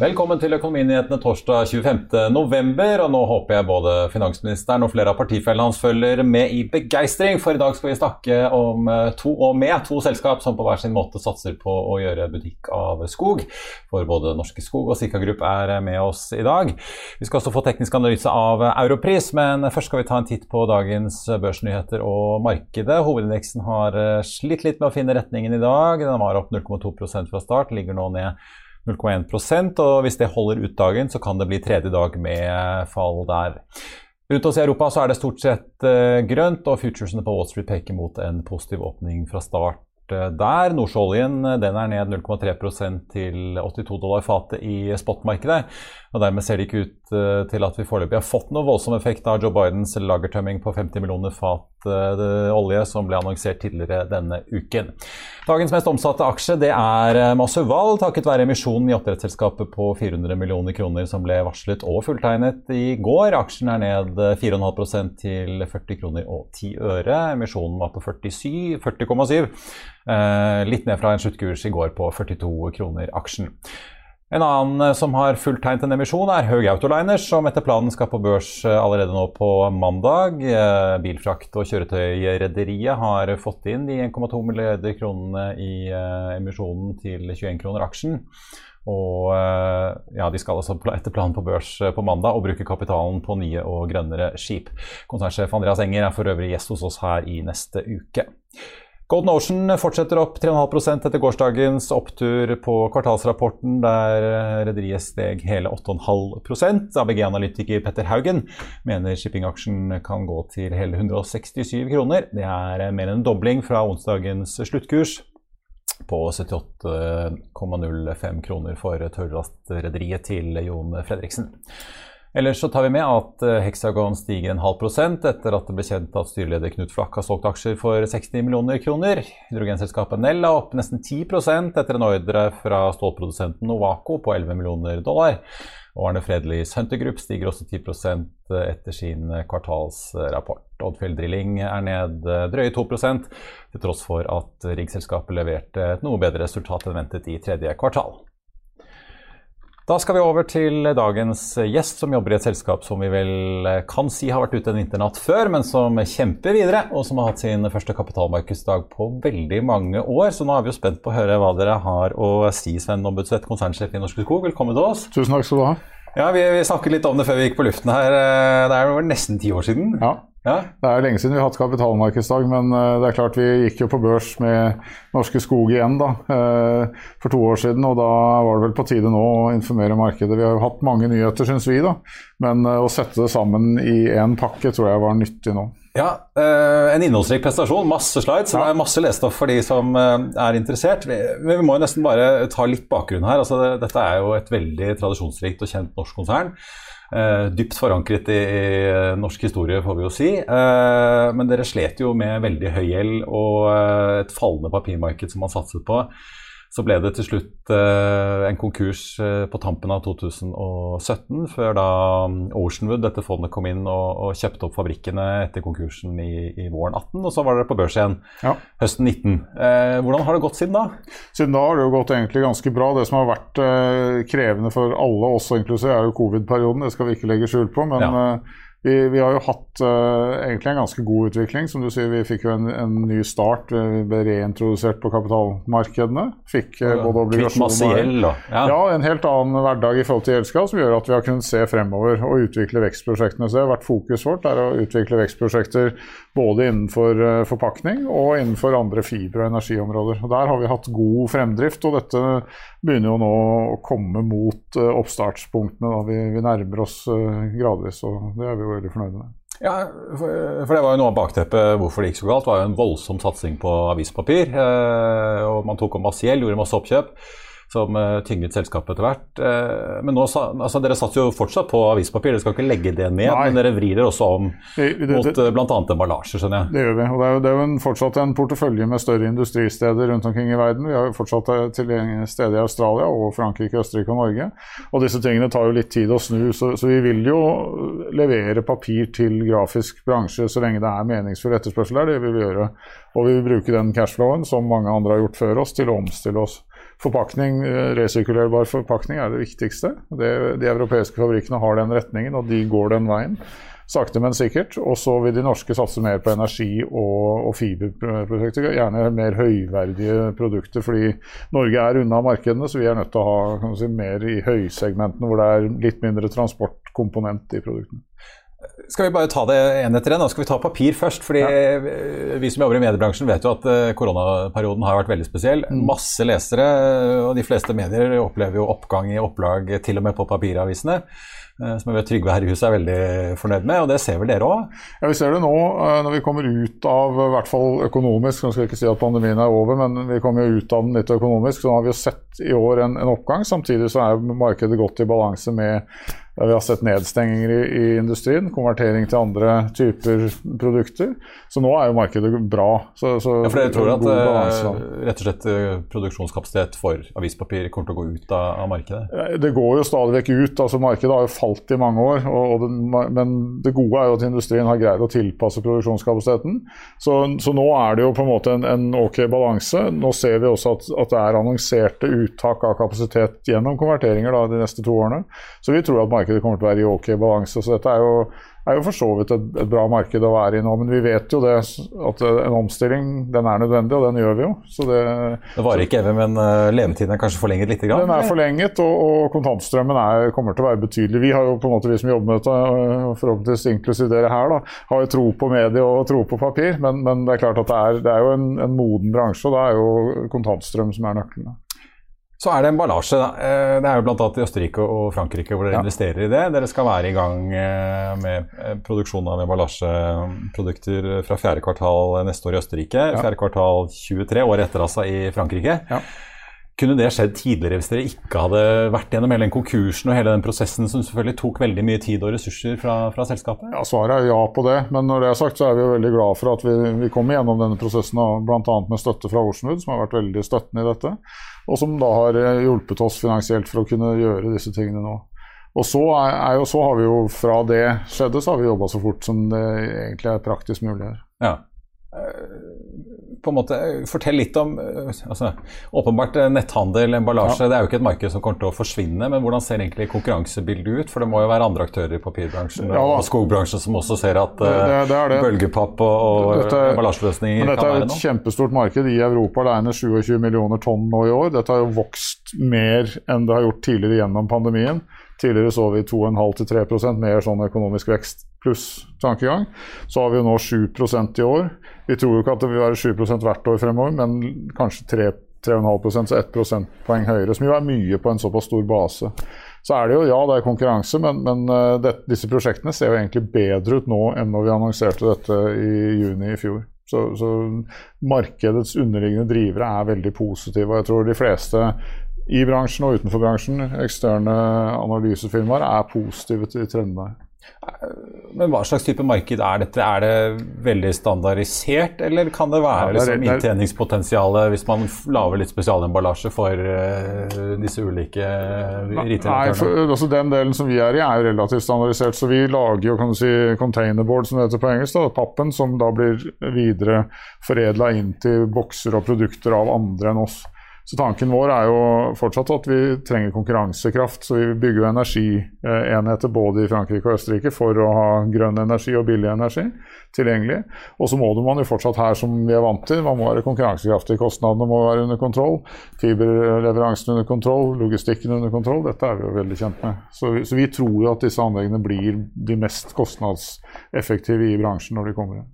Velkommen til Økonominyhetene torsdag 25.11. Og nå håper jeg både finansministeren og flere av partifellene hans følger med i begeistring, for i dag skal vi snakke om eh, to og med to selskap som på hver sin måte satser på å gjøre butikk av skog. For både Norske Skog og Sika Grupp er med oss i dag. Vi skal også få teknisk analyse av Europris, men først skal vi ta en titt på dagens børsnyheter og markedet. Hovedindeksen har eh, slitt litt med å finne retningen i dag. Den var opp 0,2% fra start, ligger nå ned 0,1% og Hvis det holder ut dagen, så kan det bli tredje dag med fall der. Rundt oss i Europa så er det stort sett uh, grønt, og futuresene på Wall Street peker mot en positiv åpning fra start uh, der. Nordsjøoljen den er ned 0,3% til 82 dollar fatet i spotmarkedet. Og Dermed ser det ikke ut uh, til at vi foreløpig har fått noe voldsom effekt av Joe Bidens lagertømming på 50 millioner fat olje som ble annonsert tidligere denne uken. Dagens mest omsatte aksje det er eh, Masuval, takket være emisjonen i oppdrettsselskapet på 400 millioner kroner som ble varslet og fulltegnet i går. Aksjen er ned 4,5% til 40 kroner og 10 øre. Emisjonen var på 40,7. 40, eh, litt ned fra en sluttkurs i går på 42 kroner aksjen. En annen eh, som har fulltegnet en emisjon, er Høg Autoliners, som etter planen skal på børs eh, allerede nå på mandag. Eh, bilfrakt- og kjøretøyrederiet har fått inn de 1,2 milliarder kronene i emisjonen til 21 kroner aksjen. Og ja, De skal altså etter planen på børs på mandag og bruke kapitalen på nye og grønnere skip. Konsernsjef Andreas Enger er for øvrig gjest hos oss her i neste uke. Golden Ocean fortsetter opp 3,5% etter gårsdagens opptur på kvartalsrapporten, der eh, rederiet steg hele 8,5% ABG-analytiker Petter Haugen mener shippingaksjen kan gå til hele 167 kroner. Det er mer enn en dobling fra onsdagens sluttkurs på 78,05 kroner for tørrlastrederiet til Jon Fredriksen. Ellers så tar vi med at eh, Hexagon stiger en halv prosent etter at det ble kjent at styreleder Knut Flakk har solgt aksjer for 60 millioner kroner. Hydrogenselskapet Nell er opp nesten 10 etter en ordre fra stålprodusenten Novaco på 11 millioner dollar. Og Arne Fredlis Hunter Group stiger også 10% etter sin kvartalsrapport. Oddfjell Drilling er ned eh, drøye 2 til tross for at riggselskapet leverte et noe bedre resultat enn ventet i tredje kvartal. Da skal vi over til dagens gjest, som jobber i et selskap som vi vel kan si har vært ute en vinternatt før, men som kjemper videre, og som har hatt sin første kapitalmarkedsdag på veldig mange år. Så nå er vi jo spent på å høre hva dere har å si, Sven Ombudseth, konsernsjef i Norske Skog. Velkommen til oss. Tusen takk skal du ha. Ja, vi, vi, snakket litt om det før vi gikk på luften her. Det er jo nesten ti år siden. Ja. Ja. Det er jo lenge siden vi har hatt kapitalmarkedsdag, men eh, det er klart vi gikk jo på børs med Norske Skog igjen da, eh, for to år siden. Og da var det vel på tide nå å informere markedet. Vi har jo hatt mange nyheter, syns vi, da. Men eh, å sette det sammen i én pakke tror jeg var nyttig nå. Ja, En innholdsrik prestasjon, masse slides. Ja. Det er masse lesestoff for de som er interessert. Men vi må jo nesten bare ta litt bakgrunn her. Altså, dette er jo et veldig tradisjonsrikt og kjent norsk konsern. Uh, dypt forankret i, i, norsk historie, får vi jo si. Men dere slet jo med veldig høy gjeld og et fallende papirmarked som man satset på. Så ble det til slutt eh, en konkurs eh, på tampen av 2017, før da um, Oceanwood, dette fondet, kom inn og, og kjøpte opp fabrikkene etter konkursen i, i, våren 18. Og så var dere på børs igjen ja. høsten 19. Eh, hvordan har det gått siden da? Siden da har det jo gått egentlig ganske bra. Det som har vært eh, krevende for alle, også inklusiv, er jo covid-perioden. Det skal vi ikke legge skjul på. men... Ja. Eh, vi, vi, har jo hatt uh, egentlig en ganske god utvikling. Som du sier, vi fikk jo en, en ny start. Vi ble reintrodusert på kapitalmarkedene. Fikk uh, både obligasjoner ja. ja. en helt annen hverdag i forhold til gjeldsgrad, som gjør at vi har kunnet se fremover og utvikle vekstprosjektene. Så det har vært fokus vårt er å utvikle vekstprosjekter både innenfor uh, forpakning og innenfor andre fiber- og energiområder. Og Der har vi hatt god fremdrift, og dette begynner jo nå å komme mot oppstartspunktene. Vi, vi, nærmer oss gradvis, og det er vi jo veldig fornøyde med. Ja, for det var jo noe av bakteppet hvorfor det gikk så galt. Det var jo en voldsom satsing på avispapir. og Man tok om masse gjeld, gjorde masse oppkjøp som uh, tynget selskapet etter hvert. Uh, men nå, altså, dere satser jo fortsatt på avispapir, dere skal ikke legge det ned. Nei. Men dere vrir også om det, det, mot uh, bl.a. emballasje, skjønner jeg. Det gjør vi. og Det er jo, det er jo en, fortsatt en portefølje med større industristeder rundt omkring i verden. Vi har jo fortsatt tilgjengelige steder i Australia og Frankrike, Østerrike og Norge. Og disse tingene tar jo litt tid å snu, så, så vi vil jo levere papir til grafisk bransje så lenge det er meningsfull etterspørsel der. Det vil vi gjøre. Og vi vil bruke den cashflowen som mange andre har gjort før oss, til å omstille oss. Forpakning, eh, Resirkulerbar forpakning er det viktigste. Det, de europeiske fabrikkene har den retningen, og de går den veien. Sakte, men sikkert. Og så vil de norske satse mer på energi og, og fiberprodukter. Gjerne mer høyverdige produkter, fordi Norge er unna markedene, så vi er nødt til å ha si, mer i høysegmentene hvor det er litt mindre transportkomponent i produktene. Skal vi bare ta det en etter en? Skal vi ta papir først. fordi ja. Vi som jobber i mediebransjen vet jo at eh, koronaperioden har vært veldig spesiell. Mm. Masse lesere, og de fleste medier opplever jo oppgang i opplag til og med på papiravisene. Eh, som jeg vet Trygve her i huset er veldig fornøyd med, og det ser vel dere òg? Ja, vi ser det nå eh, når vi kommer ut av, i hvert fall økonomisk, nå skal jeg ikke si at pandemien er over, men vi kommer jo ut av den litt økonomisk. Så nå har vi jo sett i år en, en oppgang. Samtidig så er markedet godt i balanse med der vi har sett nedstenginger i, i, industrien, konvertering til andre typer produkter. Så nå er jo markedet bra. Så, så ja, for dere tror at balance, rett og slett eh, produksjonskapasitet for avispapir kommer til å gå ut av, av, markedet? Det går jo stadig vekk ut. altså Markedet har jo falt i mange år. Og, og den, men det gode er jo at industrien har greid å tilpasse produksjonskapasiteten. Så, så nå er det jo på en måte en, en ok balanse. Nå ser vi også at, at, det er annonserte uttak av kapasitet gjennom konverteringer da, de neste to årene. Så vi tror at markedet markedet kommer til å være i ok balanse. Så dette er jo, er jo for så vidt et, et, bra marked å være i nå. Men vi vet jo det at en omstilling den er nødvendig, og den gjør vi jo. det, det varer ikke evig, men uh, levetiden er kanskje forlenget litt? Grann, den er forlenget, og, og kontantstrømmen er, kommer til å være betydelig. Vi har jo på en måte, vi som jobber med dette, forhåpentligvis inklusiv dere her, da, har jo tro på medie og tro på papir. Men, men det er klart at det er, det er jo en, en moden bransje, og da er jo kontantstrøm som er nøkkelen. Så er det emballasje. Da. det er jo bl.a. i Østerrike og Frankrike hvor dere ja. investerer i det. Dere skal være i gang eh, med eh, produksjon av emballasjeprodukter fra fjerde kvartal neste år i Østerrike. Ja. Fjerde kvartal 23, året etter altså i Frankrike. Ja. Kunne det skjedd tidligere hvis dere ikke hadde vært gjennom hele den konkursen og hele den prosessen som selvfølgelig tok veldig mye tid og ressurser fra, fra selskapet? Ja, Svaret er ja på det. Men når det er sagt, så er vi jo veldig glad for at vi, vi kom gjennom denne prosessen bl.a. med støtte fra Oceanwood, som har vært veldig støttende i dette og som da har eh, hjulpet oss finansielt for å kunne gjøre disse tingene nå. Og så, er, er jo, så har vi jo fra det skjedde, så har vi jobba så fort som det egentlig er praktisk mulig her. Ja. Eh, på en måte, Fortell litt om eh, altså, Åpenbart eh, netthandel, emballasje, ja. det er jo ikke et marked som kommer til å forsvinne. Men hvordan ser egentlig konkurransebildet ut? For det må jo være andre aktører i papirbransjen ja, og skogbransjen som også ser at det, det, det bølgepapp og, og dette, emballasjeløsninger kan være noe? Dette er et kjempestort marked. I Europa alene 27 millioner tonn nå i år. Dette har jo vokst mer enn det har gjort tidligere gjennom pandemien. Tidligere så vi 2,5-3% mer sånn økonomisk vekst pluss tankegang. Så har vi jo nå 7% i år. Vi tror jo ikke at det vil være 7% hvert år fremover, men kanskje 3,5 så 1 prosentpoeng høyere. Som jo er mye på en såpass stor base. Så er det jo, ja, det er konkurranse, men, men uh, det, disse prosjektene ser jo egentlig bedre ut nå enn når vi annonserte dette i juni i fjor. Så, så markedets underliggende drivere er veldig positive. og Jeg tror de fleste i bransjen og utenfor bransjen, eksterne analysefirmaer, er positive til trendene. Men hva slags type marked er dette? Er det veldig standardisert, eller kan det være liksom, inntjeningspotensialet hvis man lager litt spesialemballasje for uh, disse ulike retailerne? Nei, altså Den delen som vi er i, er jo relativt standardisert. Så vi lager jo kan du si, containerboard, som det heter på engelsk. Da, pappen som da blir videre foredla inn til bokser og produkter av andre enn oss. Så tanken vår er jo fortsatt at vi trenger konkurransekraft. Så vi bygger jo energienheter både i Frankrike og Østerrike for å ha grønn energi og billig energi tilgjengelig. Og så må man jo fortsatt her som vi er vant til, man må være konkurransekraftig. Kostnadene må være under kontroll. Fiberleveransen under kontroll, logistikken under kontroll. Dette er vi jo veldig kjent med. Så, så vi tror jo at disse anleggene blir de mest kostnadseffektive i bransjen når de kommer inn.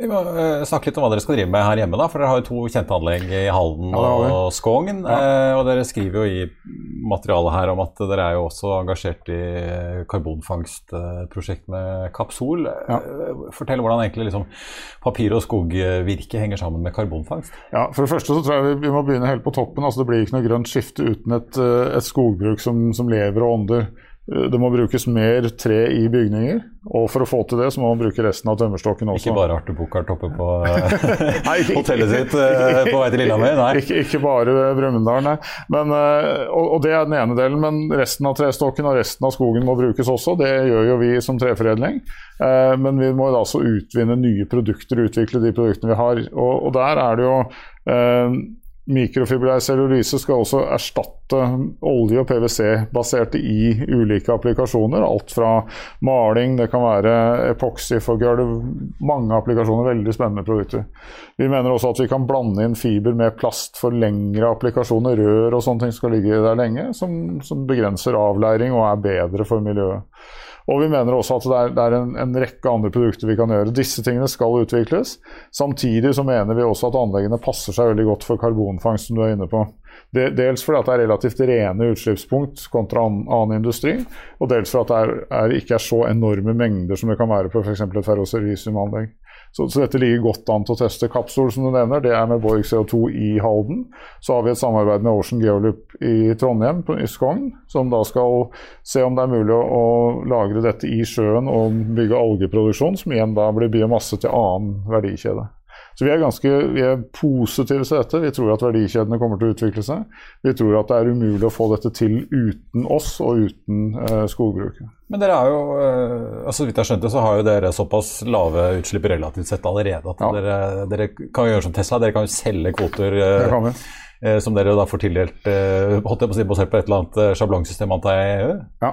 Vi må uh, snakke litt om hva dere skal drive med her hjemme. da, for Dere har jo to kjente anlegg i Halden ja, og Skogn. Ja. Uh, og dere skriver jo i materialet her om at dere er jo også engasjert i karbonfangstprosjekt med Kapsol. Ja. Uh, fortell hvordan egentlig liksom, papir- og skogvirke henger sammen med karbonfangst. Ja, For det første så tror jeg vi, vi må begynne helt på toppen. altså Det blir ikke noe grønt skifte uten et, et skogbruk som, som lever og ånder. Det må brukes mer tre i bygninger, og for å få til det så må man bruke resten av tømmerstokken også. Ikke bare Arte Buchardt oppe på hotellet sitt uh, på vei til Lillehammer? Nei. Ikke, ikke bare Brumunddal, nei. Men, og, og, det er den ene delen, men resten av trestokken og resten av skogen må brukes også. Det gjør jo vi som treforedling. Men vi må da også utvinne nye produkter, utvikle de produktene vi har. Og, og der er det jo Mikrofibrær cellulyse skal også erstatte olje- og PwC-baserte i ulike applikasjoner. Alt fra maling, det kan være epoxy for gulv, mange applikasjoner. Veldig spennende produkter. Vi mener også at vi kan blande inn fiber med plast for lengre applikasjoner. Rør og sånne ting skal ligge der lenge, som, som begrenser avleiring og er bedre for miljøet. Og vi mener også at det er, det er en, en, rekke andre produkter vi kan gjøre. Disse tingene skal utvikles. Samtidig så mener vi også at anleggene passer seg veldig godt for karbonfangst, som du er inne på. Dels fordi det er relativt rene utslippspunkt kontra annen industri, og dels fordi det er, er, ikke er så enorme mengder som det kan være på f.eks. et ferroserisiumanlegg. Så, så, dette ligger godt an til å teste. Kapsol, som du nevner, det er med Borg CO2 i Halden. Så har vi et samarbeid med Ocean Geolup i Trondheim, på, Skogn, som da skal se om det er mulig å, lagre dette i sjøen og bygge algeproduksjon, som igjen da blir biomasse til annen verdikjede. Så vi er ganske vi er positive til dette. Vi tror at verdikjedene kommer til å utvikle seg. Vi tror at det er umulig å få dette til uten oss og uten eh, skogbruket. Men dere er jo, eh, altså, så vidt jeg skjønte, så har jo dere såpass lave utslipp relativt sett allerede at ja. dere, dere, kan gjøre som Tesla. Dere kan jo selge kvoter. Eh. Eh, som dere da får tildelt eh, basert på et eller annet eh, sjablongsystem antar jeg i EU? Ja,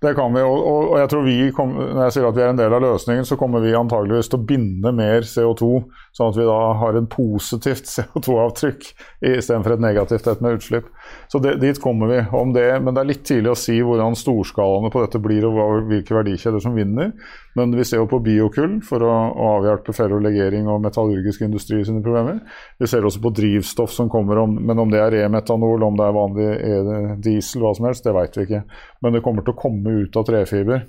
det kan vi. Og, og, jeg tror vi, kom, når jeg sier at vi er en del av løsningen, så kommer vi antageligvis til å binde mer CO2, sånn at vi da har en positivt CO2-avtrykk istedenfor et negativt et med utslipp. Så det, dit kommer vi. om det, Men det er litt tidlig å si hvordan storskalaene på dette blir og hvilke verdikjeder som vinner. Men vi ser jo på biokull for å, å avhjelpe ferrolegering og metallurgisk industri sine problemer. Vi ser også på drivstoff som kommer, om, men om det er remetanol, om det er vanlig e- diesel, hva som helst, det vet vi ikke. Men det kommer til å komme ut av trefiber.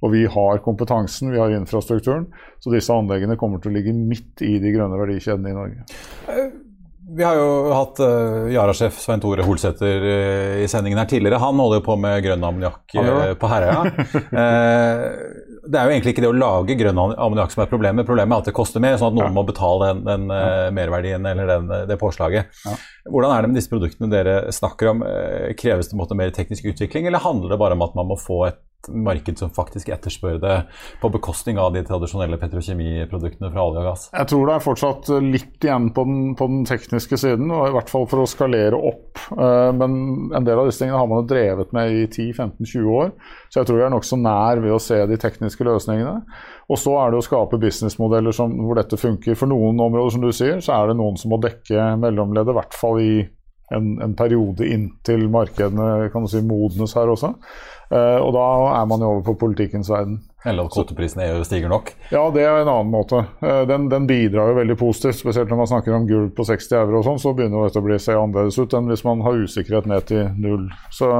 Og vi har kompetansen, vi har infrastrukturen, så disse anleggene kommer til å ligge midt i de grønne verdikjedene i Norge. Eh, vi har jo hatt uh, Yara-sjef Svein Tore Holsæter uh, i sendingen her tidligere. Han holder jo på med grønn ammoniakk uh, på Herøya. uh, det er jo egentlig ikke det å lage grønn ammoniakk som er problemet. Problemet er at det koster mer, sånn at noen må betale den, den ja. merverdien eller den, det påslaget. Ja. Hvordan er det med disse produktene dere snakker om? Kreves det måte mer teknisk utvikling, eller handler det bare om at man må få et marked som faktisk etterspør det, på bekostning av de tradisjonelle petrokjemiproduktene fra olje og gass? Jeg tror det er fortsatt litt igjen på den, på den tekniske siden, og i hvert fall for å skalere opp. Eh, men en del av disse tingene har man drevet med i 10-15-20 år, så jeg tror vi er nokså nær ved å se de tekniske løsningene. Og så er det å skape businessmodeller hvor dette funker. For noen områder, som du sier, så er det noen som må dekke mellomleddet, i hvert fall i en, en, periode inntil markedene kan du si, modnes her også. Uh, og da er man jo over på politikkens verden. Eller at kvoteprisen i EU stiger nok? Ja, det er en annen måte. Uh, den, den, bidrar jo veldig positivt. Spesielt når man snakker om gulv på 60 euro og sånn, så begynner dette å bli se annerledes ut enn hvis man har usikkerhet ned til null. Så,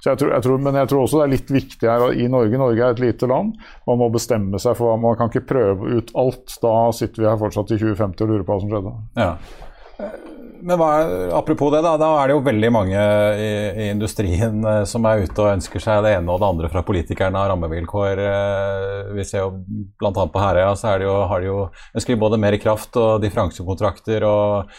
så jeg tror, jeg tror, men jeg tror også det er litt viktig her i Norge. Norge er et lite land. Man må bestemme seg for hva man kan ikke prøve ut alt. Da sitter vi her fortsatt i 2050 og lurer på hva som skjedde. Ja men hva, apropos det, da, da er det jo veldig mange i, i, industrien eh, som er ute og ønsker seg det ene og det andre fra politikerne av rammevilkår. Eh, vi ser jo bl.a. på Herøya så jo, har de jo ønsker både mer kraft og differansekontrakter. og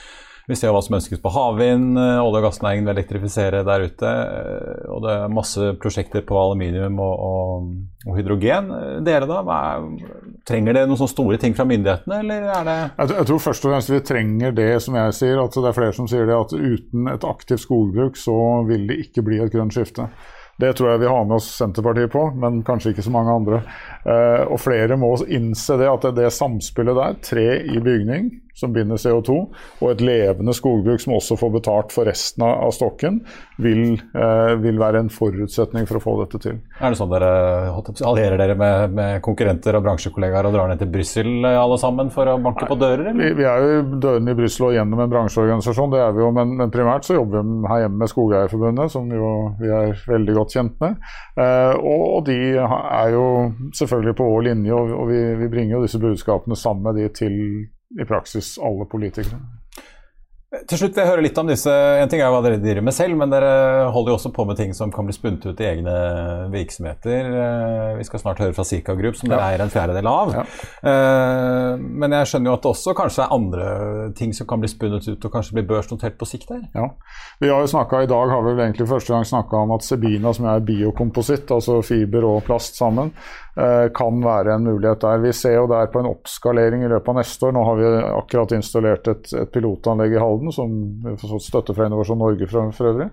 vi ser hva som ønskes på havvind, eh, olje- og gassnæringen vil elektrifisere der ute. Eh, og det er masse prosjekter på aluminium og, og, og hydrogen. Dere, da? Er, trenger det noen sånne store ting fra myndighetene, eller er det jeg, jeg tror først og fremst vi trenger det som jeg sier, at det er flere som sier det, at uten et aktivt skogbruk så vil det ikke bli et grønt skifte. Det tror jeg vi har med oss Senterpartiet på, men kanskje ikke så mange andre. Uh, og flere må innse det at det, det samspillet der, tre i bygning som binder CO2, og et levende skogbruk som også får betalt for resten av stokken, vil, uh, vil være en forutsetning for å få dette til. Er det sånn dere allierer dere med, med konkurrenter og bransjekollegaer og drar ned til Brussel alle sammen for å banke på dører? Vi, vi, er jo dørene i Brussel og gjennom en bransjeorganisasjon, det er vi jo, men, men primært så jobber vi her hjemme med Skogeierforbundet, som jo vi er veldig godt kjent med. Uh, og, de er jo selvfølgelig på vår linje, og, vi, bringer jo disse budskapene sammen med de til i praksis alle politikere. Til slutt vil jeg høre litt om disse. En ting er hva dere driver med selv, men dere holder jo også på med ting som kan bli spunnet ut i egne virksomheter. Eh, vi skal snart høre fra Sika Group, som dere ja. eier en fjerdedel av. Ja. Eh, men jeg skjønner jo at det også kanskje er andre ting som kan bli spunnet ut og kanskje bli børsnotert på sikt her? Ja. Vi har jo snakket, I dag har vi vel egentlig første gang snakka om at Sebina, som er biokompositt, altså fiber og plast sammen, kan være en mulighet der. Vi ser jo der på en oppskalering i løpet av neste år. Nå har vi akkurat installert et, et pilotanlegg i Halden som vi har fått støtte fra Innovasjon Norge for, for øvrig.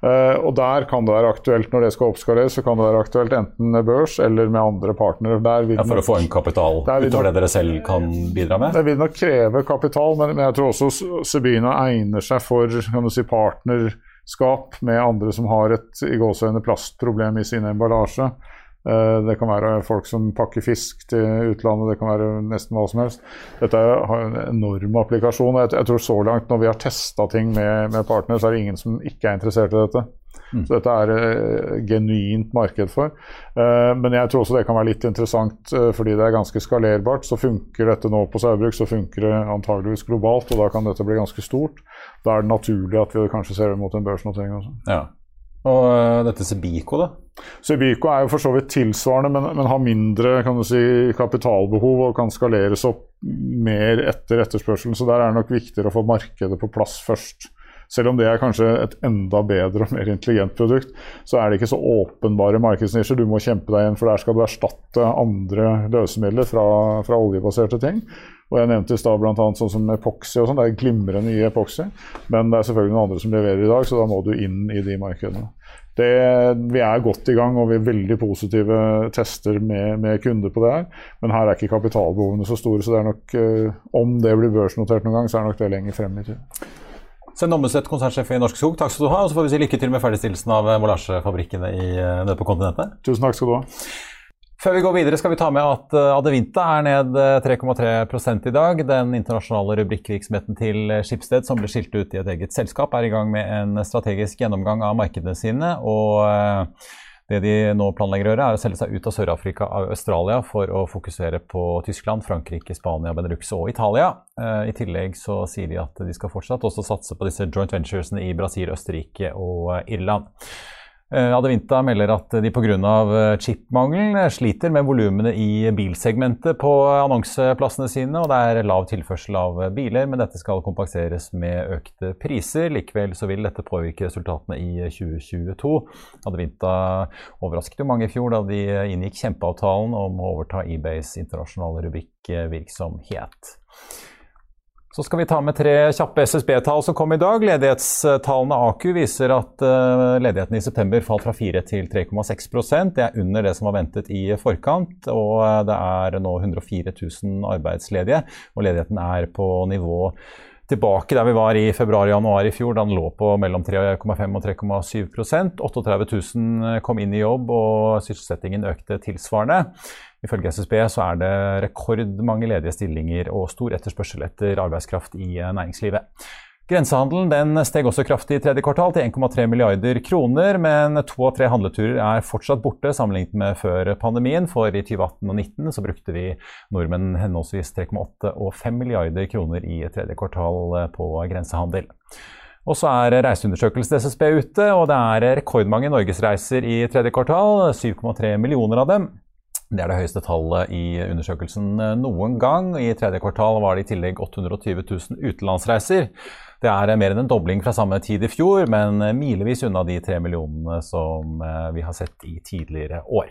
Uh, og Der kan det være aktuelt, når det skal oppskaleres, så kan det være aktuelt enten med børs eller med andre partnere. ja, for å få en kapital utover det dere selv kan bidra med? Det vil nok kreve kapital, men, men jeg tror også Sebina egner seg for kan du si, partnerskap med andre som har et i plastproblem i sin emballasje. Eh, det kan være folk som pakker fisk til utlandet, det kan være nesten hva som helst. Dette har en enorm applikasjon. Jeg, tror så langt når vi har testa ting med, med partnere, så er det ingen som ikke er interessert i dette. Mm. Så dette er uh, genuint marked for. Uh, men jeg tror også det kan være litt interessant fordi det er ganske skalerbart. Så funker dette nå på Saugbrugs, så funker det antageligvis globalt, og da kan dette bli ganske stort. Da er det naturlig at vi kanskje ser mot en børsnotering også. Ja. Og uh, dette Sebico, da? Sebico er jo for så vidt tilsvarende, men, men har mindre si, kapitalbehov og kan skaleres opp mer etter etterspørselen. Så der er det nok viktigere å få markedet på plass først. Selv om det er kanskje et enda bedre og mer intelligent produkt, så er det ikke så åpenbare markedsnisjer. Du må kjempe deg igjen, for der skal du erstatte andre løsemidler fra, fra oljebaserte ting. Og jeg nevnte i stad bl.a. sånn som epoxy og sånn. Det er glimrende i epoxy, men det er selvfølgelig noen andre som leverer i dag, så da må du inn i de markedene. Det, vi er godt i gang og vi er veldig positive tester med, med, kunder på det her. Men her er ikke kapitalbehovene så store, så det er nok, eh, om det blir børsnotert noen gang, så er det nok det lenger frem i tid. Send Ommeseth, konsernsjef i Norsk Skog, takk skal du ha. Og så får vi si lykke til med ferdigstillelsen av molasjefabrikkene eh, nede på kontinentet. Tusen takk skal du ha. Før vi går videre skal vi ta med at eh, Adevinta er ned 3,3 eh, i dag. Den internasjonale rubrikkvirksomheten til Skipsted som ble skilt ut i et eget selskap, er i gang med en strategisk gjennomgang av markedene sine. og eh, det de nå planlegger å gjøre, er å selge seg ut av Sør-Afrika og Australia for å fokusere på Tyskland, Frankrike, Spania, Benelux og Italia. I tillegg så sier de at de skal fortsatt også satse på disse joint venturesene i Brasil, Østerrike og Irland. Eh, Adevinta melder at de pga. chipmangelen chipmangel sliter med volumene i bilsegmentet på annonseplassene sine, og det er lav tilførsel av biler, men dette skal kompenseres med økte priser. Likevel så vil dette påvirke resultatene i 2022. Adevinta overrasket jo mange i fjor da de inngikk kjempeavtalen om å overta eBays internasjonale rubrikkvirksomhet. Så skal vi ta med tre kjappe SSB-tall som kom i dag. Ledighetstallene AKU viser at uh, ledigheten i september falt fra 4 til 3,6% Det er under det som var ventet i forkant. Og uh, det er nå 104 000 arbeidsledige, og ledigheten er på nivå tilbake der vi var i februar-januar i fjor, da den lå på mellom 3,5 og 3,7 38 000 kom inn i jobb, og sysselsettingen økte tilsvarende. Ifølge SSB så er det rekordmange ledige stillinger og stor etterspørsel etter arbeidskraft i eh, næringslivet. Grensehandelen den steg også kraftig i tredje kvartal til 1,3 milliarder kroner, men to av tre handleturer er fortsatt borte sammenlignet med før pandemien. For i 2018 og 2019 så brukte vi nordmenn henholdsvis 3,8 og 5 milliarder kroner i tredje kvartal eh, på grensehandel. Og så er reiseundersøkelsen SSB ute, og det er rekordmange norgesreiser i tredje kvartal. 7,3 millioner av dem. Det er det høyeste tallet i undersøkelsen eh, noen gang. I tredje kvartal var det i tillegg 820 000 utenlandsreiser. Det er mer enn en dobling fra samme tid i fjor, men eh, milevis unna de tre millionene som eh, vi har sett i tidligere år.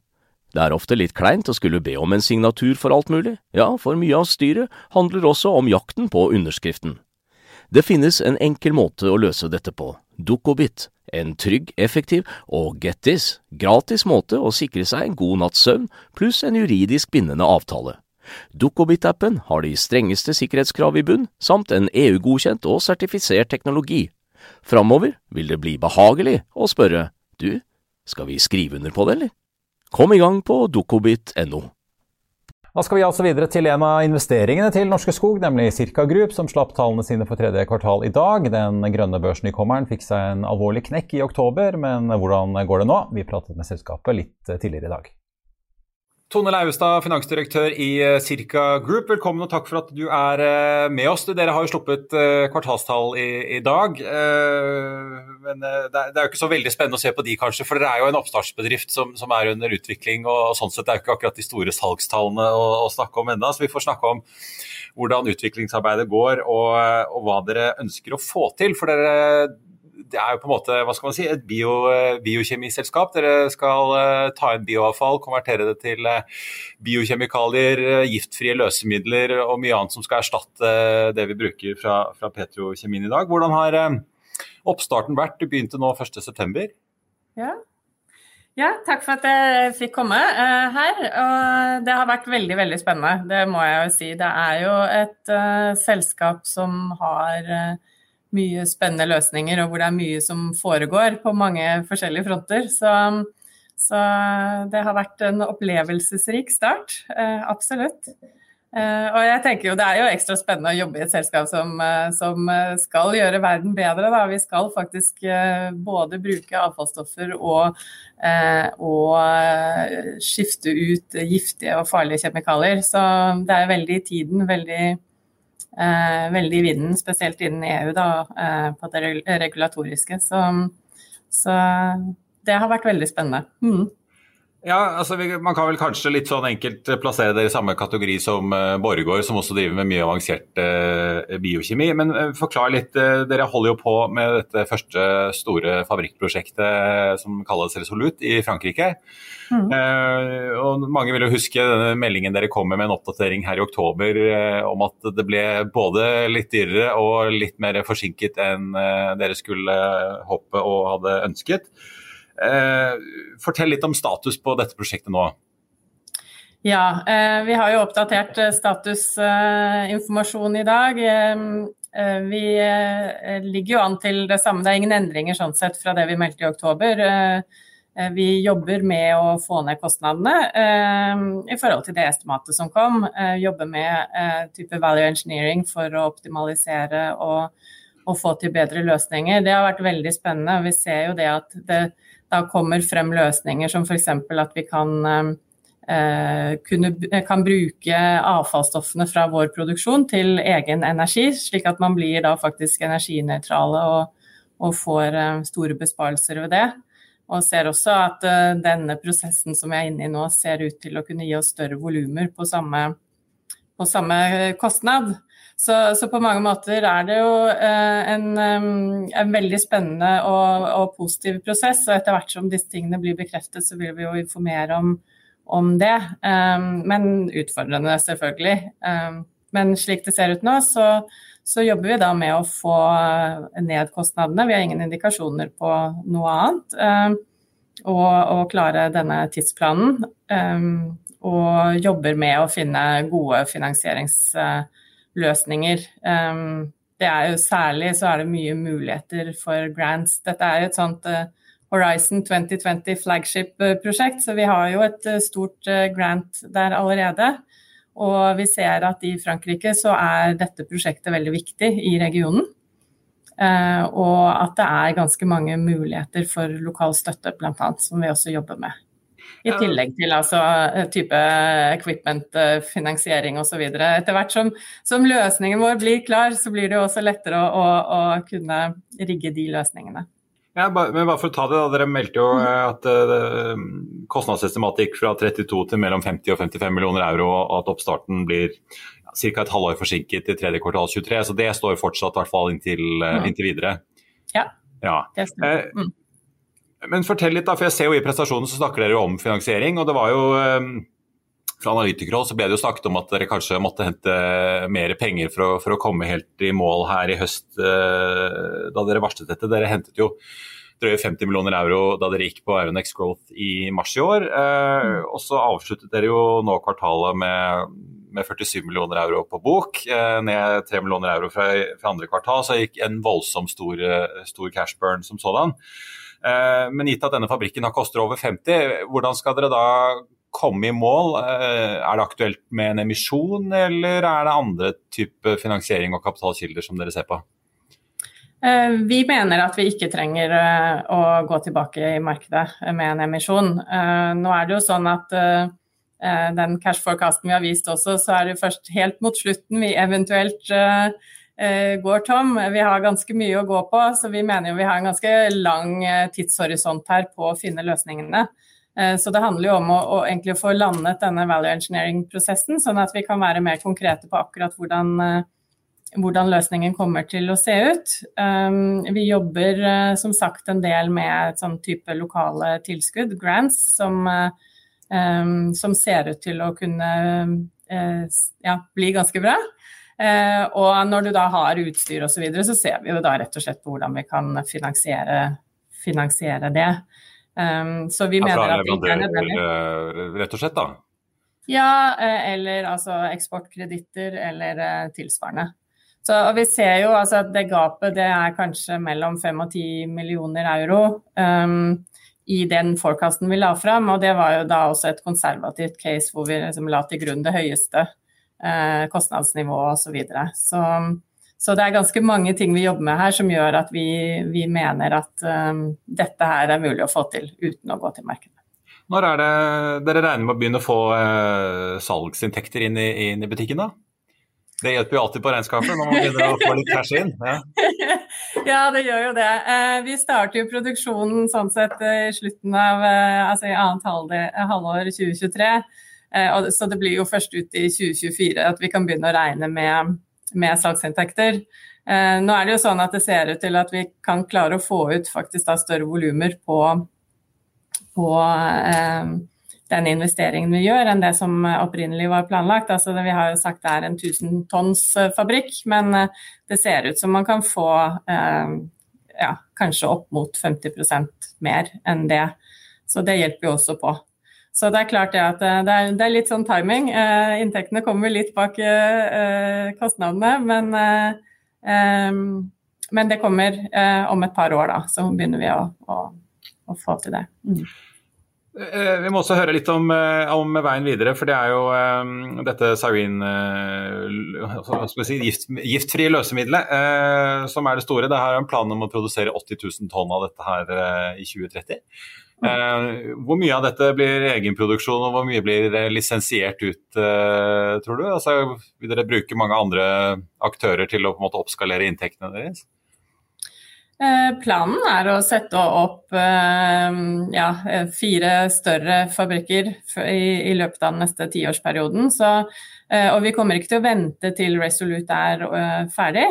Det er ofte litt kleint å skulle be om en signatur for alt mulig, ja, for mye av styret handler også om jakten på underskriften. Det finnes en enkel måte å løse dette på, Dukkobit, en trygg, effektiv og get this, gratis måte å sikre seg en god natts søvn pluss en juridisk bindende avtale. Dukkobit-appen har de strengeste sikkerhetskrav i bunn, samt en EU-godkjent og sertifisert teknologi. Framover vil det bli behagelig å spørre du, skal vi skrive under på det, eller? Kom i gang på dokobit.no. Da skal vi altså videre til en av investeringene til Norske Skog, nemlig Circa Group, som slapp tallene sine for tredje kvartal i dag. Den grønne børsnykommeren fikk seg en alvorlig knekk i oktober, men hvordan går det nå? Vi pratet med selskapet litt tidligere i dag. Tone Leivestad, finansdirektør i eh, Circa Group, velkommen og takk for at du er eh, med oss. Dere har jo sluppet eh, kvartalstall i, i dag. Men det er jo ikke så veldig spennende å se på de, kanskje, for dere er jo en oppstartsbedrift som, som er under utvikling. og Sånn sett er jo ikke akkurat de store salgstallene å, å snakke om ennå. Så vi får snakke om hvordan utviklingsarbeidet går og, og hva dere ønsker å få til. For dere det er jo på en måte hva skal man si, et bio, eh, biokjemiselskap. Dere skal uh, ta inn bioavfall, konvertere det til uh, biokjemikalier, uh, giftfrie løsemidler og mye annet som skal erstatte det vi bruker fra, fra petrokjemien i dag. Hvordan har oppstarten vært? Du begynte nå 1.9. Ja. ja, takk for at jeg fikk komme her. Og det har vært veldig, veldig spennende. Det må jeg jo si. Det er jo et selskap som har mye spennende løsninger, og hvor det er mye som foregår på mange forskjellige fronter. Så, så det har vært en opplevelsesrik start. Eh, absolutt. Eh, og jeg tenker jo det er jo ekstra spennende å jobbe i et selskap som, eh, som skal gjøre verden bedre. Da. Vi skal faktisk både bruke avfallsstoffer og, og skifte ut giftige og farlige kjemikalier. Så det er veldig i tiden, veldig veldig i vinden, spesielt innen EU, da, eh, på det regulatoriske. Så, så, det har vært veldig spennende. Mm. Ja, altså Man kan vel kanskje litt sånn enkelt plassere dere i samme kategori som uh, Borregaard, som også driver med mye avansert uh, biokjemi. Men forklar litt. dere holder jo på med dette første store fabrikkprosjektet som kalles Resolut i Frankrike. Mm. og Mange vil jo huske denne meldingen dere kom med med en oppdatering her i oktober om at det ble både litt dyrere og litt mer forsinket enn dere skulle håpe og hadde ønsket. Eh, fortell litt om status på dette prosjektet nå. Ja, eh, vi har jo oppdatert eh, statusinformasjon i dag. Vi ligger jo an til det samme, det er ingen endringer sånn sett fra det vi meldte i oktober. Vi jobber med å få ned kostnadene i forhold til det estimatet som kom. Jobber med type value engineering for å optimalisere og, og få til bedre løsninger. Det har vært veldig spennende. Vi ser jo det at det, da kommer frem løsninger som f.eks. at vi kan, eh, kunne, kan bruke avfallsstoffene fra vår produksjon til egen energi, slik at man blir da faktisk energinøytrale og, og får eh, store besparelser ved det. Og ser også at denne prosessen som vi er inne i nå, ser ut til å kunne gi oss større volumer på, på samme kostnad. Så, så, på mange måter er det jo eh, en, en, veldig spennende og, og, positiv prosess. Og etter hvert som disse tingene blir bekreftet, så vil vi jo informere om, om det. Men utfordrende, selvfølgelig. Men slik det ser ut nå, så, så jobber vi da med å få ned kostnadene. Vi har ingen indikasjoner på noe annet. Og, og klare denne tidsplanen. Og jobber med å finne gode finansieringsløsninger. Det er jo Særlig så er det mye muligheter for grants. Dette er jo et sånt Horizon 2020 flagship-prosjekt, så vi har jo et stort grant der allerede. Og vi ser at i Frankrike så er dette prosjektet veldig viktig i regionen. Eh, og at det er ganske mange muligheter for lokal støtte, bl.a., som vi også jobber med. I tillegg til altså, type equipment-finansiering osv. Etter hvert som, som, løsningen vår blir klar, så blir det også lettere å, å, å kunne rigge de løsningene. Ja, men bare for å ta det, da, Dere meldte jo mm. eh, at uh, kostnadsestimatet fra 32 til mellom 50 og 55 millioner euro, og at oppstarten blir ca. et halvår forsinket i tredje kvartal 23. Så det står fortsatt, i hvert fall inntil, uh, inntil videre. Ja, ja. det stemmer. Mm. Men fortell litt, da, for jeg ser jo i prestasjonen så snakker dere jo om finansiering. og det var jo um, fra analytikerhold så ble det jo snakket om at dere kanskje måtte hente mer penger for å, for å komme helt i mål her i høst, eh, da dere varslet dette. Dere hentet jo drøye 50 millioner euro da dere gikk på Euronex Growth i mars i år. Eh, mm. og så avsluttet dere jo nå kvartalet med, med 47 millioner euro på bok, eh, ned 3 millioner euro fra, fra, andre kvartal. Så gikk en voldsomt stor, stor cash burn som sådan. Eh, men gitt at denne fabrikken har koster over 50, hvordan skal dere da komme i mål? Eh, er det aktuelt med en emisjon, eller er det andre type finansiering og kapitalkilder som dere ser på? Eh, vi mener at vi ikke trenger å gå tilbake i markedet med en emisjon. Nå er det jo sånn at den cash forecasten vi har vist også, så er det først helt mot slutten vi eventuelt går tom. Vi har ganske mye å gå på, så vi mener jo vi har en ganske lang tidshorisont her på å finne løsningene. Eh, så det handler jo om å, å egentlig få landet denne value engineering-prosessen, sånn at vi kan være mer konkrete på akkurat hvordan, eh, hvordan løsningen kommer til å se ut. Vi jobber eh, som sagt en del med et sånn type lokale tilskudd, grants, som, som ser ut til å kunne ja, bli ganske bra. Og når du da har utstyr osv., så, videre, så ser vi jo da rett og slett på hvordan vi kan finansiere, finansiere det. Um, så vi mener at det ikke er nødvendig. Eh, rett og slett, da? Ja, eh, eller altså eksportkreditter eller tilsvarende. Så, og vi ser jo altså, at det gapet det er kanskje mellom 5 og 10 millioner euro um, i den forecasten vi la fram. Og det var jo da også et konservativt case hvor vi liksom la til grunn det høyeste uh, kostnadsnivået osv. Så, videre. så så det er ganske mange ting vi jobber med her som gjør at vi, vi mener at um, dette her er mulig å få til uten å gå til markedet. Når er det dere regner med å begynne å få uh, salgsinntekter inn i, inn i, butikken, da? Det hjelper jo alltid på regnskapet når man begynner å få litt cash inn. Ja. ja, det gjør jo det. Uh, vi starter jo produksjonen sånn sett i slutten av uh, altså i annet halvår 2023. Så det blir jo først ut i 2024 at vi kan begynne å regne med med salgsinntekter. Eh, nå er det jo sånn at det ser ut til at vi kan klare å få ut faktisk da større volumer på, på eh, den investeringen vi gjør, enn det som opprinnelig var planlagt. Altså, vi har jo sagt det er en 1000 tonns eh, fabrikk, men eh, det ser ut som man kan få eh, ja, kanskje opp mot 50% mer enn det. Så det hjelper jo også på. Så det er klart det at eh, det er, det er litt sånn timing. Eh, inntektene kommer litt bak eh, kostnadene, men, eh, men det kommer eh, om et par år, da. Så begynner vi å, å, å få til det. Mm. Eh, vi må også høre litt om, om, veien videre, for det er jo um, dette sarin, uh, si, gift, giftfrie løsemiddelet uh, som er det store. Det er en plan om å produsere 80 000 tonn av dette her uh, i 2030. Eh, hvor mye av dette blir egenproduksjon, og hvor mye blir lisensiert ut, eh, tror du? Altså, vil dere bruke mange andre aktører til å måte oppskalere inntektene deres? Eh, planen er å sette opp ja, fire større fabrikker i, løpet av den neste tiårsperioden. Så, og vi kommer ikke til å vente til Resolute er ferdig.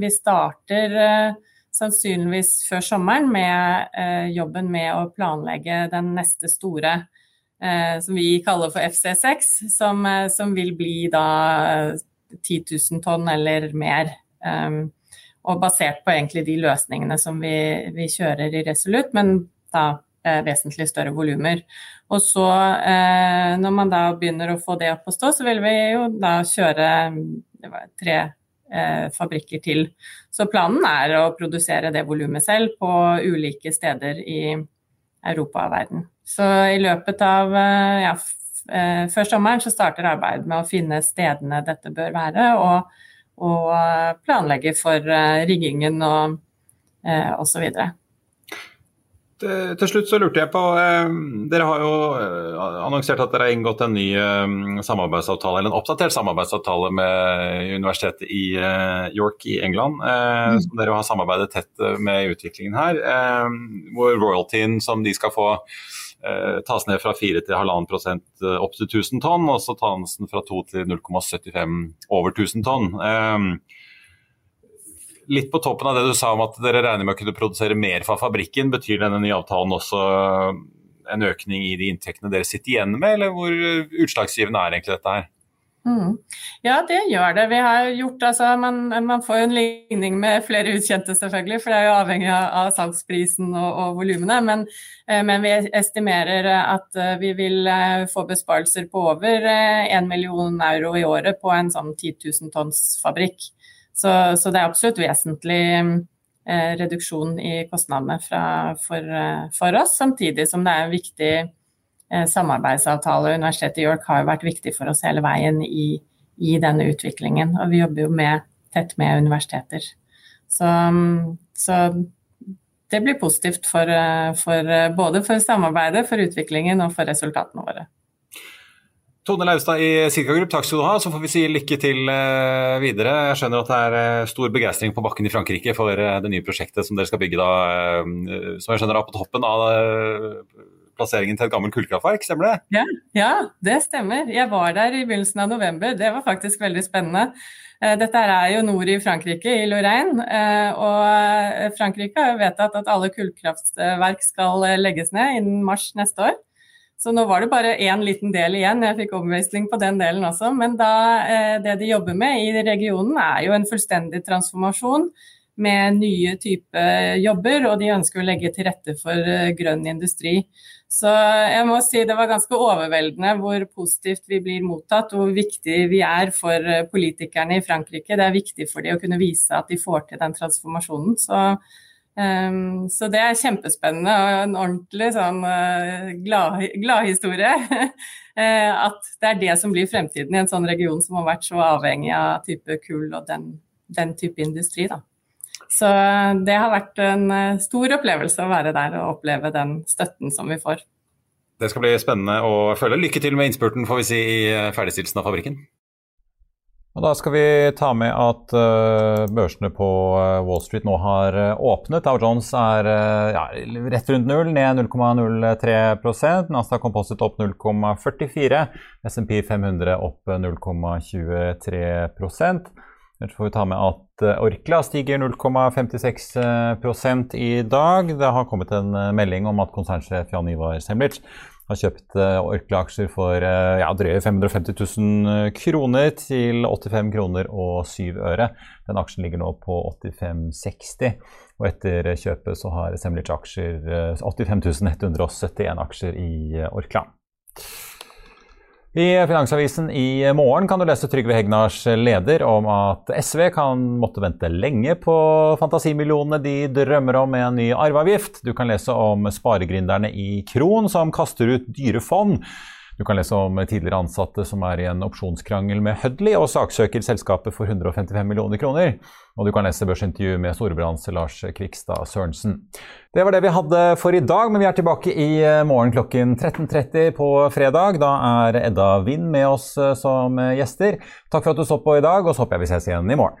Vi starter sannsynligvis før sommeren med eh, jobben med å planlegge den neste store, eh, som vi kaller for FC6, som, eh, som vil bli da 10 000 tonn eller mer. Um, og basert på egentlig de løsningene som vi, vi kjører i Resolut, men da vesentlig større volumer. Og så når man da begynner å få det opp å stå, så vil vi jo da kjøre tre eh, fabrikker til. Så planen er å produsere det volumet selv på ulike steder i Europa og verden. Så i løpet av eh, ja, eh, før sommeren så starter arbeidet med å finne stedene dette bør være. og og eh, planlegge for eh, riggingen og så osv. Til slutt så lurte jeg på, Dere har jo annonsert at dere har inngått en ny samarbeidsavtale, eller en oppdatert samarbeidsavtale med universitetet i York i England. Mm. Som dere har samarbeidet tett med i utviklingen her. Hvor royaltyen som de skal få eh, tas ned fra 4 til 1,5 prosent eh, opp til 1000 tonn, og så tas den fra 2 til 0,75 over 1000 tonn. Eh, litt på toppen av det du sa om at dere regner med å kunne produsere mer fra fabrikken, betyr denne nye avtalen også en økning i de inntektene dere sitter igjen med, eller hvor utslagsgivende er egentlig dette her? Mm. Ja, det gjør det. Vi har gjort, altså, man, man, får en ligning med flere utkjente, selvfølgelig, for det er jo avhengig av, salgsprisen og, og volumene. Men, eh, men, vi estimerer at eh, vi vil eh, få besparelser på over 1 million euro i året på en sånn 10 000 tonns fabrikk. Så, så det er absolutt vesentlig eh, reduksjon i kostnadene fra, for, for oss, samtidig som det er en viktig Eh, samarbeidsavtale. Universitetet i York har jo vært viktig for oss hele veien i, i denne utviklingen. Og vi jobber jo med, tett med universiteter. Så, så det blir positivt for, eh, for, eh, både for samarbeidet, for utviklingen og for resultatene våre. Tone Laustad i Cirka Group, takk skal du ha. Så får vi si lykke til videre. Jeg skjønner at det er stor begeistring på bakken i Frankrike for det nye prosjektet som dere skal bygge da, som jeg skjønner er på toppen av plasseringen til et gammelt kullkraftverk, stemmer det? Ja, ja, det stemmer. Jeg var der i begynnelsen av november. Det var faktisk veldig spennende. Eh, dette er jo nord i Frankrike, i Lorraine. Eh, og eh, Frankrike har vedtatt at alle kullkraftverk skal legges ned innen mars neste år. Så nå var det bare én liten del igjen. Jeg fikk omvisning på den delen også. Men da, det de jobber med i regionen, er jo en fullstendig transformasjon med nye typer jobber, og de ønsker å legge til rette for grønn industri. Så jeg må si det var ganske overveldende hvor positivt vi blir mottatt, og hvor viktig vi er for eh, politikerne i Frankrike. Det er viktig for dem å kunne vise at de får til den transformasjonen. Så, um, så det er kjempespennende og en ordentlig sånn uh, gladhistorie. Glad at det er det som blir fremtiden i en sånn region som har vært så avhengig av type kull og den, den type industri. da. Så det har vært en eh, stor opplevelse å være der og oppleve den støtten som vi får. Det skal bli spennende å følge. Lykke til med innspurten får vi si, i eh, ferdigstillelsen av fabrikken. Og Da skal vi ta med at uh, børsene på Wall Street nå har åpnet. Dow Jones er ja, rett rundt null, ned 0,03% Nasdaq Composite opp 0,44 SMP 500 opp 0,23% Ellers får vi ta med at eh, Orkla stiger 0,56 i dag. Det har kommet en eh, melding om at konsernsjef Jan Ivar Semlitsch har kjøpt eh, Orkla-aksjer for ja, drøye 550 000 kroner til 85 kroner og 7 øre. Den aksjen ligger nå på 85,60. Og etter kjøpet så har Semlitsch aksjer 85 171 aksjer i Orkla. I Finansavisen i morgen kan du lese Trygve Hegnars leder om at SV kan måtte vente lenge på fantasimillionene de drømmer om med en ny arveavgift. Du kan lese om sparegründerne i Kron som kaster ut dyre fond. Du kan lese om tidligere ansatte som er i en opsjonskrangel med Hudley og saksøker selskapet for 155 millioner kroner. Og du kan lese børsintervju med Storebrands Lars Kvikstad Sørensen. Det var det vi hadde for i dag, men vi er tilbake i eh, morgen klokken 13.30 på fredag. Da er Edda Wind med oss eh, som gjester. Takk for at du så på i dag, og så håper jeg vi ses igjen i morgen.